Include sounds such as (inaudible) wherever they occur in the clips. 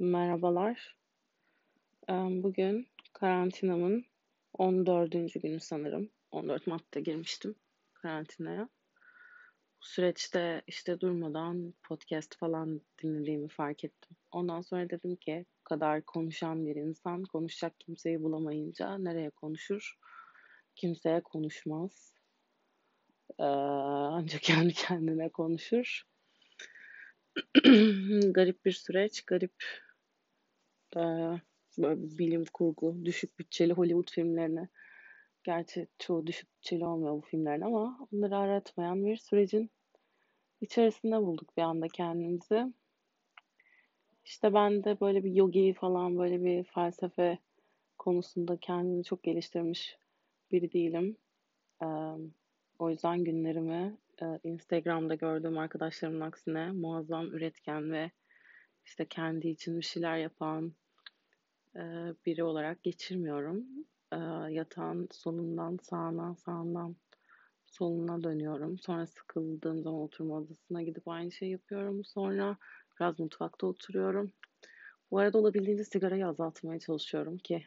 Merhabalar. Bugün karantinamın 14. günü sanırım. 14 Mart'ta girmiştim karantinaya. Bu süreçte işte durmadan podcast falan dinlediğimi fark ettim. Ondan sonra dedim ki bu kadar konuşan bir insan konuşacak kimseyi bulamayınca nereye konuşur? Kimseye konuşmaz. Ancak (laughs) kendi kendine konuşur. (clears throat) garip bir süreç, garip e, böyle bilim kurgu, düşük bütçeli Hollywood filmlerine. Gerçi çoğu düşük bütçeli olmuyor bu filmlerin ama onları aratmayan bir sürecin içerisinde bulduk bir anda kendimizi. İşte ben de böyle bir yogi falan böyle bir felsefe konusunda kendini çok geliştirmiş biri değilim. Ee, o yüzden günlerimi e, Instagram'da gördüğüm arkadaşlarımın aksine muazzam üretken ve işte kendi için bir şeyler yapan e, biri olarak geçirmiyorum. E, yatağın sonundan sağına, sağından soluna dönüyorum. Sonra sıkıldığım zaman oturma odasına gidip aynı şeyi yapıyorum. Sonra biraz mutfakta oturuyorum. Bu arada olabildiğince sigarayı azaltmaya çalışıyorum ki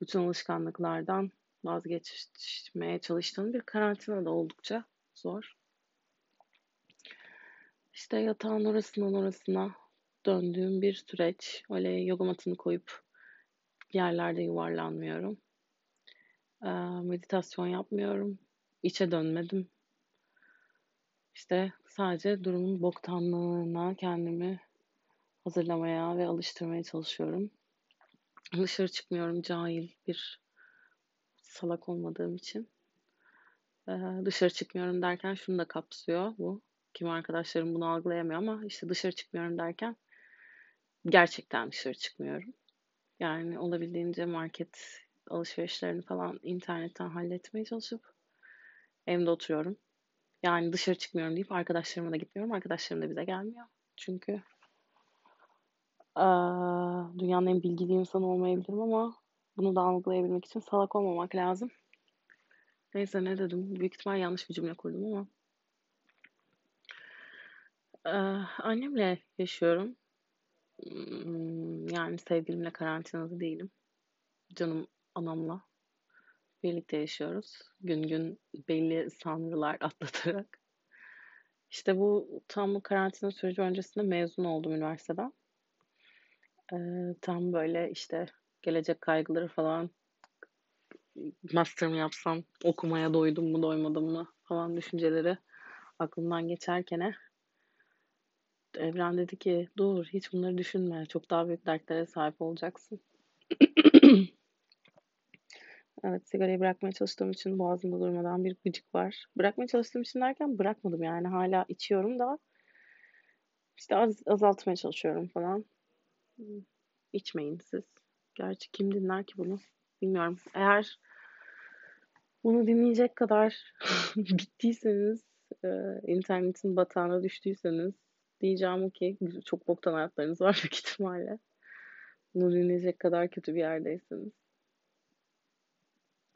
bütün alışkanlıklardan vazgeçmeye çalıştığım bir karantina da oldukça zor. İşte yatağın orasından orasına döndüğüm bir süreç. Öyle yoga matını koyup yerlerde yuvarlanmıyorum. meditasyon yapmıyorum. İçe dönmedim. İşte sadece durumun boktanlığına kendimi hazırlamaya ve alıştırmaya çalışıyorum. Dışarı çıkmıyorum cahil bir salak olmadığım için. dışarı çıkmıyorum derken şunu da kapsıyor bu. Kim arkadaşlarım bunu algılayamıyor ama işte dışarı çıkmıyorum derken gerçekten dışarı çıkmıyorum. Yani olabildiğince market alışverişlerini falan internetten halletmeye çalışıp evde oturuyorum. Yani dışarı çıkmıyorum deyip arkadaşlarıma da gitmiyorum. Arkadaşlarım da bize gelmiyor. Çünkü aa, dünyanın en bilgili insanı olmayabilirim ama bunu da algılayabilmek için salak olmamak lazım. Neyse ne dedim? Büyük ihtimal yanlış bir cümle kurdum ama. Ee, annemle yaşıyorum. Hmm, yani sevgilimle karantinada değilim. Canım anamla birlikte yaşıyoruz. Gün gün belli sanrılar (laughs) atlatarak. İşte bu tam bu karantina süreci öncesinde mezun oldum üniversiteden. Ee, tam böyle işte gelecek kaygıları falan master mı yapsam, okumaya doydum mu doymadım mı falan düşünceleri aklımdan geçerken Evren dedi ki dur hiç bunları düşünme. Çok daha büyük dertlere sahip olacaksın. (clears throat) evet sigarayı bırakmaya çalıştığım için boğazımda durmadan bir gıcık var. Bırakmaya çalıştığım için derken bırakmadım yani. Hala içiyorum da işte az, azaltmaya çalışıyorum falan. İçmeyin siz. Gerçi kim dinler ki bunu? Bilmiyorum. Eğer bunu dinleyecek kadar (laughs) bittiyseniz, e, internetin batağına düştüyseniz diyeceğim o ki çok boktan hayatlarınız var büyük ihtimalle. Bunu kadar kötü bir yerdeysiniz.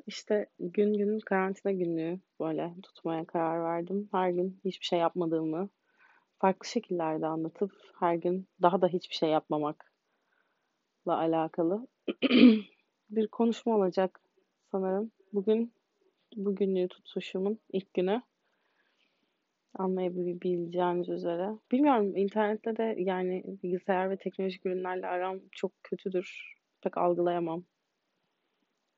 İşte gün gün karantina günlüğü böyle tutmaya karar verdim. Her gün hiçbir şey yapmadığımı farklı şekillerde anlatıp her gün daha da hiçbir şey yapmamakla alakalı (clears throat) bir konuşma olacak sanırım. Bugün bugünlüğü tutuşumun ilk günü anlayabileceğiniz üzere. Bilmiyorum internette de yani bilgisayar ve teknolojik ürünlerle aram çok kötüdür. Pek algılayamam.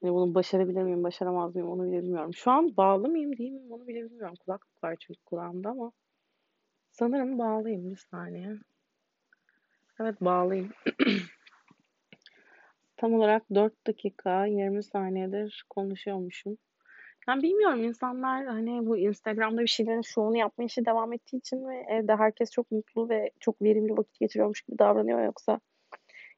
Yani bunu başarabilir miyim, başaramaz mıyım onu bile bilmiyorum. Şu an bağlı mıyım değil miyim onu bile bilmiyorum. Kulaklık var çünkü kulağımda ama sanırım bağlıyım bir saniye. Evet bağlıyım. (clears throat) Tam olarak 4 dakika 20 saniyedir konuşuyormuşum. Ben bilmiyorum insanlar hani bu Instagram'da bir şeylerin şovunu yapma işi devam ettiği için mi evde herkes çok mutlu ve çok verimli vakit geçiriyormuş gibi davranıyor yoksa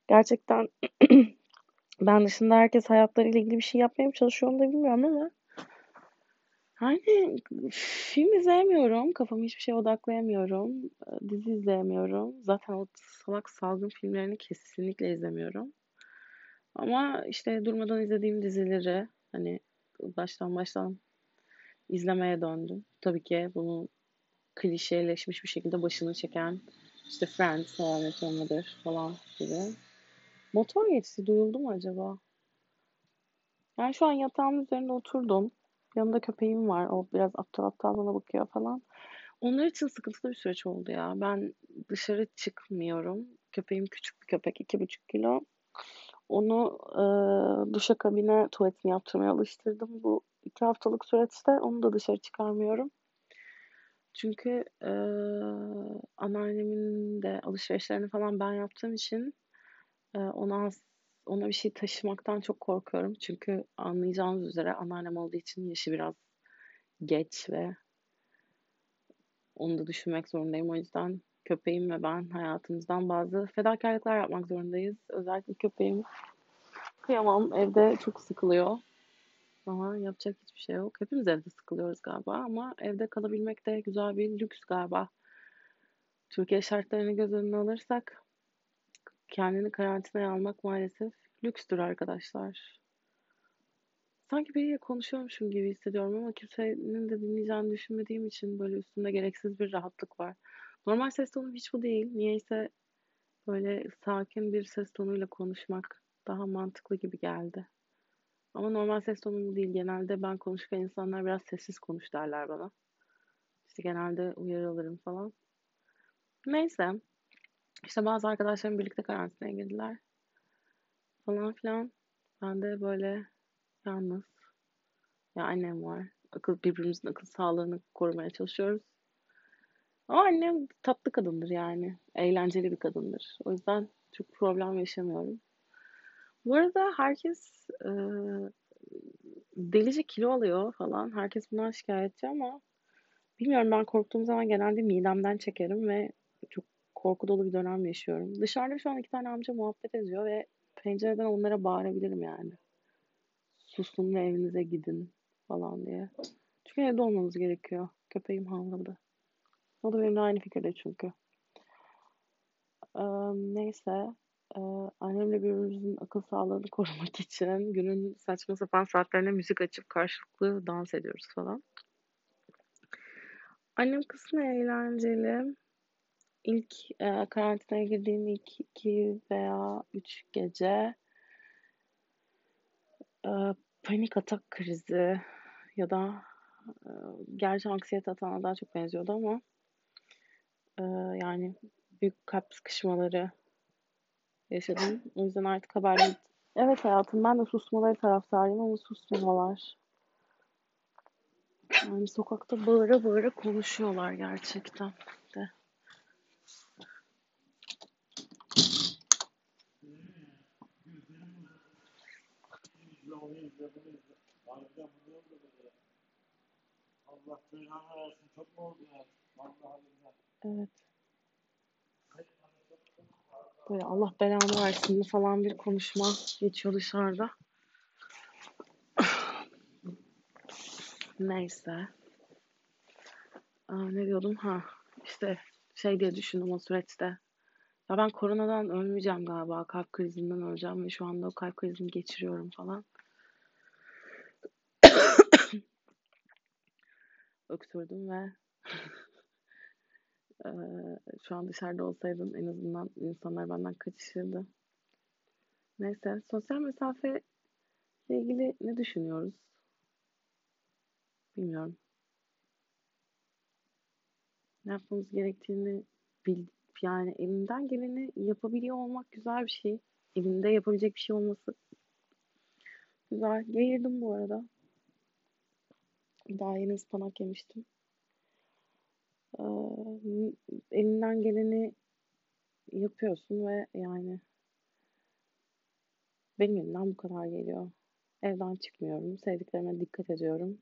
gerçekten (clears throat) ben dışında herkes hayatlarıyla ilgili bir şey yapmaya mı çalışıyor onu da bilmiyorum ama hani film izleyemiyorum. Kafamı hiçbir şeye odaklayamıyorum. Dizi izleyemiyorum. Zaten o salak salgın filmlerini kesinlikle izlemiyorum. Ama işte durmadan izlediğim dizileri hani baştan baştan izlemeye döndüm. Tabii ki bunu klişeleşmiş bir şekilde başını çeken İşte Friends, How I falan gibi. Motor geçti duyuldu mu acaba? Yani şu an yatağımın üzerinde oturdum. Yanımda köpeğim var. O biraz aptal aptal bana bakıyor falan. Onlar için sıkıntılı bir süreç oldu ya. Ben dışarı çıkmıyorum. Köpeğim küçük bir köpek. iki buçuk kilo. Onu e, duşakabine tuvaletini yaptırmaya alıştırdım bu iki haftalık süreçte. Onu da dışarı çıkarmıyorum. Çünkü e, anneannemin de alışverişlerini falan ben yaptığım için e, ona ona bir şey taşımaktan çok korkuyorum. Çünkü anlayacağınız üzere anneannem olduğu için yaşı biraz geç ve onu da düşünmek zorundayım. O yüzden köpeğim ve ben hayatımızdan bazı fedakarlıklar yapmak zorundayız. Özellikle köpeğim kıyamam evde çok sıkılıyor. Ama yapacak hiçbir şey yok. Hepimiz evde sıkılıyoruz galiba ama evde kalabilmek de güzel bir lüks galiba. Türkiye şartlarını göz önüne alırsak kendini karantinaya almak maalesef lükstür arkadaşlar. Sanki biriyle konuşuyormuşum gibi hissediyorum ama kimsenin de dinleyeceğini düşünmediğim için böyle üstümde gereksiz bir rahatlık var. Normal ses tonum hiç bu değil. Niyeyse böyle sakin bir ses tonuyla konuşmak daha mantıklı gibi geldi. Ama normal ses tonum değil. Genelde ben konuşurken insanlar biraz sessiz konuş derler bana. İşte genelde uyarı alırım falan. Neyse. İşte bazı arkadaşlarım birlikte karantinaya girdiler. Falan filan. Ben de böyle yalnız. Ya annem var. Akıl, birbirimizin akıl sağlığını korumaya çalışıyoruz. Ama annem tatlı kadındır yani. Eğlenceli bir kadındır. O yüzden çok problem yaşamıyorum. Bu arada herkes e, delice kilo alıyor falan. Herkes bundan şikayetçi ama bilmiyorum ben korktuğum zaman genelde midemden çekerim ve çok korku dolu bir dönem yaşıyorum. Dışarıda şu an iki tane amca muhabbet ediyor ve pencereden onlara bağırabilirim yani. Susun ve evinize gidin falan diye. Çünkü evde olmamız gerekiyor. Köpeğim havladı. O da benimle aynı fikirde çünkü. Ee, neyse. Ee, annemle birbirimizin akıl sağlığını (laughs) korumak için günün saçma sapan saatlerine müzik açıp karşılıklı dans ediyoruz falan. Annem kısmı eğlenceli. İlk e, karantinaya girdiğim ilk iki veya üç gece e, panik atak krizi ya da e, gerçi anksiyete atağına daha çok benziyordu ama e, yani büyük kalp sıkışmaları yaşadım. O yüzden artık haberleri... Evet hayatım ben de susmaları taraftarıyım ama susmuyorlar. Yani sokakta bağıra bağıra konuşuyorlar gerçekten de. Allah belanı versin. Çok mu oldu ya? Vallahi Evet. Böyle Allah belanı versin falan bir konuşma geçiyor dışarıda. Neyse. Aa, ne diyordum? Ha işte şey diye düşündüm o süreçte. Ya ben koronadan ölmeyeceğim galiba. Kalp krizinden öleceğim ve şu anda o kalp krizini geçiriyorum falan. (coughs) Öksürdüm ve ee, şu an dışarıda olsaydım en azından insanlar benden kaçışırdı. Neyse sosyal mesafe ile ilgili ne düşünüyoruz? Bilmiyorum. Ne yapmamız gerektiğini bil, yani elimden geleni yapabiliyor olmak güzel bir şey. Elimde yapabilecek bir şey olması güzel. Geğirdim bu arada. Daha yeni ıspanak yemiştim. Ee, elinden geleni yapıyorsun ve yani benim elimden bu kadar geliyor. Evden çıkmıyorum. Sevdiklerime dikkat ediyorum.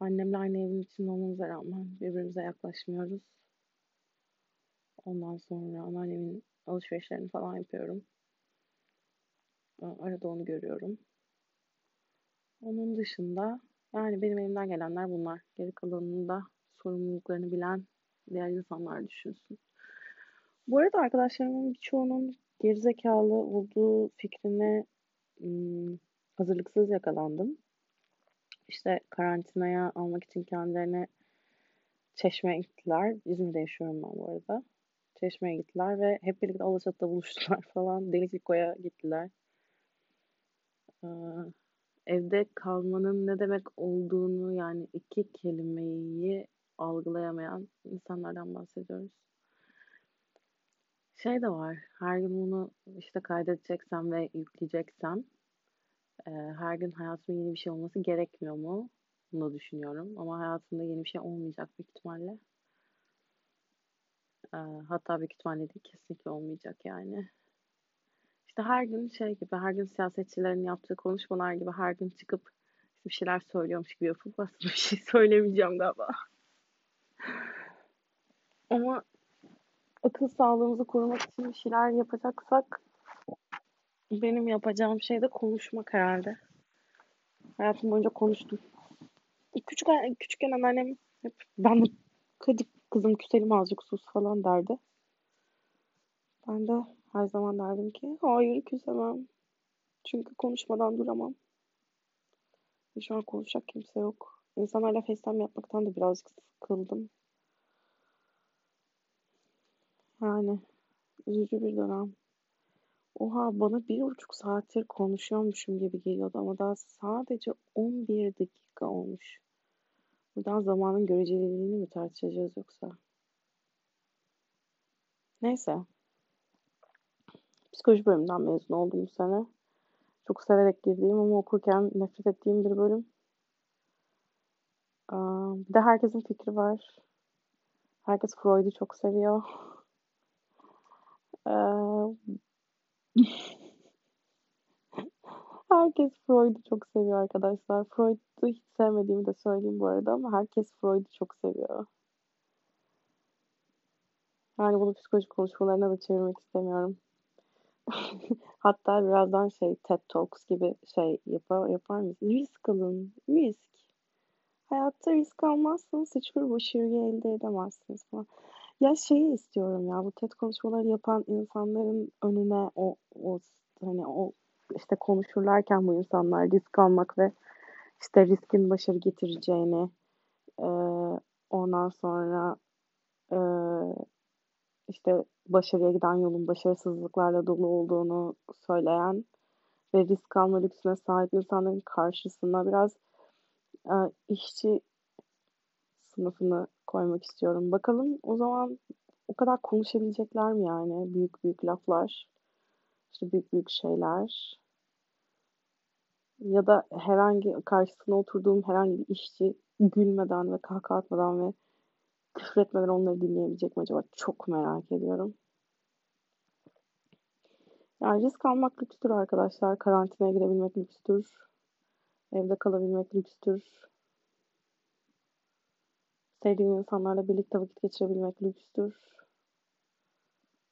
Annemle aynı evin içinde olmamıza rağmen birbirimize yaklaşmıyoruz. Ondan sonra anneannemin alışverişlerini falan yapıyorum. Arada onu görüyorum. Onun dışında yani benim elimden gelenler bunlar. Geri kalanını da sorumluluklarını bilen diğer insanlar düşünsün. Bu arada arkadaşlarımın birçoğunun gerizekalı olduğu fikrine hazırlıksız yakalandım. İşte karantinaya almak için kendilerine çeşme gittiler. İzmir'de yaşıyorum ben bu arada. Çeşme'ye gittiler ve hep birlikte Alaçatı'da buluştular (laughs) falan. Denizliko'ya gittiler. Evde kalmanın ne demek olduğunu yani iki kelimeyi algılayamayan insanlardan bahsediyoruz. Şey de var, her gün bunu işte kaydedeceksem ve yükleyeceksem e, her gün hayatımda yeni bir şey olması gerekmiyor mu? Bunu düşünüyorum. Ama hayatımda yeni bir şey olmayacak büyük ihtimalle. E, hatta büyük ihtimalle değil, kesinlikle olmayacak yani. İşte her gün şey gibi, her gün siyasetçilerin yaptığı konuşmalar gibi her gün çıkıp bir şeyler söylüyormuş gibi yapıp aslında bir şey (laughs) söylemeyeceğim galiba. Ama akıl sağlığımızı korumak için bir şeyler yapacaksak benim yapacağım şey de konuşmak herhalde. Hayatım boyunca konuştum. Küçük, küçükken anneannem hep ben hadi kızım küselim azıcık sus falan derdi. Ben de her zaman derdim ki hayır küsemem. Çünkü konuşmadan duramam. Şu an konuşacak kimse yok. İnsanlarla FaceTime yapmaktan da birazcık sıkıldım. Yani üzücü bir dönem. Oha bana bir buçuk saattir konuşuyormuşum gibi geliyordu ama daha sadece 11 dakika olmuş. Buradan zamanın göreceliliğini mi tartışacağız yoksa? Neyse. Psikoloji bölümünden mezun oldum bu sene. Çok severek girdiğim ama okurken nefret ettiğim bir bölüm. Bir de herkesin fikri var. Herkes Freud'u çok seviyor. (laughs) (laughs) herkes Freud'u çok seviyor arkadaşlar. Freud'u hiç sevmediğimi de söyleyeyim bu arada ama herkes Freud'u çok seviyor. Yani bunu psikoloji konuşmalarına da çevirmek istemiyorum. (laughs) Hatta birazdan şey TED Talks gibi şey yapar, yapar mıyız? Risk alın. Risk. Hayatta risk almazsanız hiçbir başarıyı elde edemezsiniz falan. Ya şeyi istiyorum ya bu TED konuşmaları yapan insanların önüne o, o hani o işte konuşurlarken bu insanlar risk almak ve işte riskin başarı getireceğini e, ondan sonra e, işte başarıya giden yolun başarısızlıklarla dolu olduğunu söyleyen ve risk alma lüksüne sahip insanların karşısına biraz e, işçi sınıfını koymak istiyorum. Bakalım o zaman o kadar konuşabilecekler mi yani? Büyük büyük laflar, işte büyük büyük şeyler. Ya da herhangi karşısına oturduğum herhangi bir işçi gülmeden ve kahkaha atmadan ve küfür etmeden onları dinleyebilecek mi acaba? Çok merak ediyorum. Yani risk almak lükstür arkadaşlar. Karantinaya girebilmek lükstür. Evde kalabilmek lükstür. Sevdiğim insanlarla birlikte vakit geçirebilmek lükstür.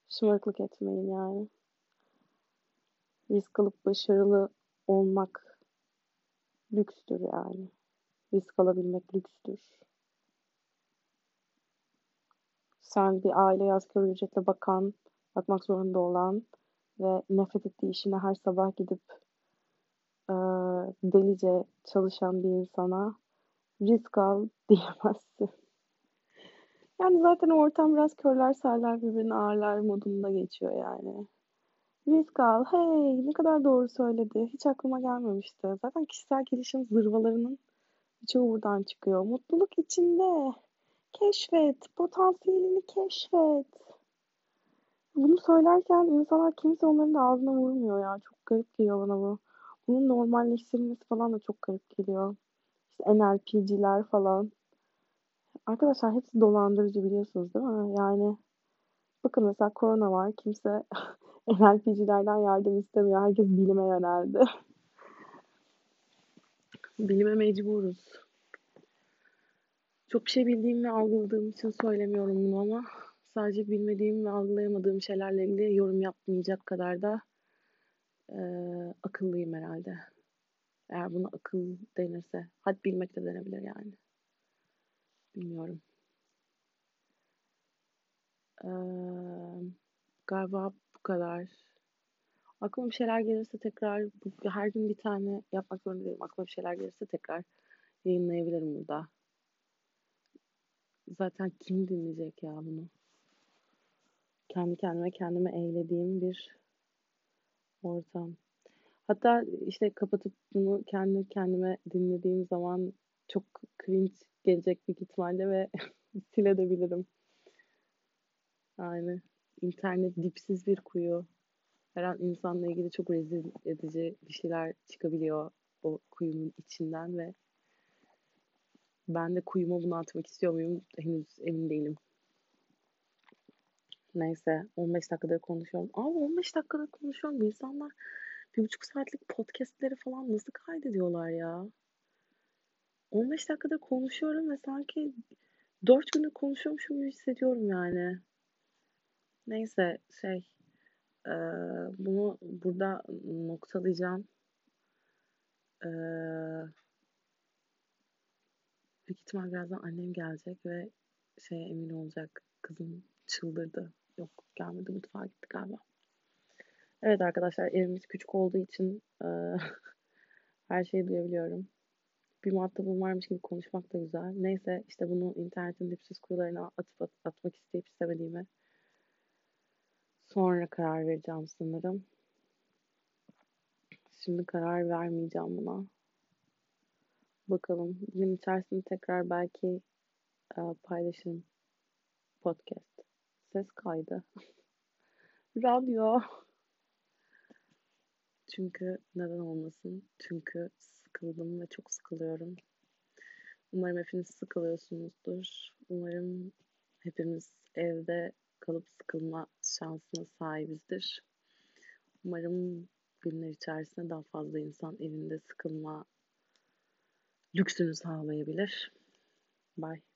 Şımarıklık etmeyin yani. Risk alıp başarılı olmak lükstür yani. Risk alabilmek lükstür. Sen bir aile asgari ücretle bakan, bakmak zorunda olan ve nefret ettiği işine her sabah gidip e, delice çalışan bir insana risk al (laughs) diyemezsin. Yani zaten ortam biraz körler sağlar birbirini ağırlar modunda geçiyor yani. Risk al. Hey ne kadar doğru söyledi. Hiç aklıma gelmemişti. Zaten kişisel gelişim zırvalarının birçoğu buradan çıkıyor. Mutluluk içinde. Keşfet. Potansiyelini keşfet. Bunu söylerken insanlar kimse onların da ağzına vurmuyor ya. Çok garip geliyor bana bu. Bunun normalleştirilmesi falan da çok garip geliyor. NLP'ciler falan. Arkadaşlar hepsi dolandırıcı biliyorsunuz değil mi? Yani bakın mesela korona var. Kimse (laughs) NLP'cilerden yardım istemiyor. Herkes bilime yöneldi. (laughs) Bilime mecburuz. Çok bir şey bildiğim ve algıladığım için söylemiyorum bunu ama sadece bilmediğim ve algılayamadığım şeylerle ilgili yorum yapmayacak kadar da e, akıllıyım herhalde. Eğer buna akıl denirse. Hadi bilmek de denebilir yani. Bilmiyorum. Ee, galiba bu kadar. Aklıma bir şeyler gelirse tekrar her gün bir tane yapmak zorunda değilim. Aklıma bir şeyler gelirse tekrar yayınlayabilirim burada. Zaten kim dinleyecek ya bunu? kendi kendime kendime eğlediğim bir ortam. Hatta işte kapatıp bunu kendi kendime dinlediğim zaman çok cringe gelecek büyük ihtimalle ve (laughs) silebilirim. Yani internet dipsiz bir kuyu. Her an insanla ilgili çok rezil edici bir şeyler çıkabiliyor o kuyunun içinden ve ben de kuyuma bunu atmak istiyor muyum henüz emin değilim. Neyse 15 dakikadır konuşuyorum. Abi 15 dakikadır konuşuyorum. İnsanlar bir buçuk saatlik podcastleri falan nasıl kaydediyorlar ya? 15 dakikadır konuşuyorum ve sanki 4 gündür konuşuyormuşum gibi hissediyorum yani. Neyse şey bunu burada noktalayacağım. E, büyük ihtimal birazdan annem gelecek ve şeye emin olacak. Kızım çıldırdı. Yok gelmedi mutfağa gitti galiba. Evet arkadaşlar evimiz küçük olduğu için e, (laughs) her şeyi duyabiliyorum. Bir muhatabım varmış gibi konuşmak da güzel. Neyse işte bunu internetin dipsiz kuyularına atıp at, atmak isteyip istemediğimi sonra karar vereceğim sanırım. Şimdi karar vermeyeceğim buna. Bakalım. Gün içerisinde tekrar belki e, paylaşırım podcast. Ses kaydı. (laughs) Radyo. Çünkü neden olmasın? Çünkü sıkıldım ve çok sıkılıyorum. Umarım hepiniz sıkılıyorsunuzdur. Umarım hepimiz evde kalıp sıkılma şansına sahibizdir. Umarım günler içerisinde daha fazla insan evinde sıkılma lüksünü sağlayabilir. Bye.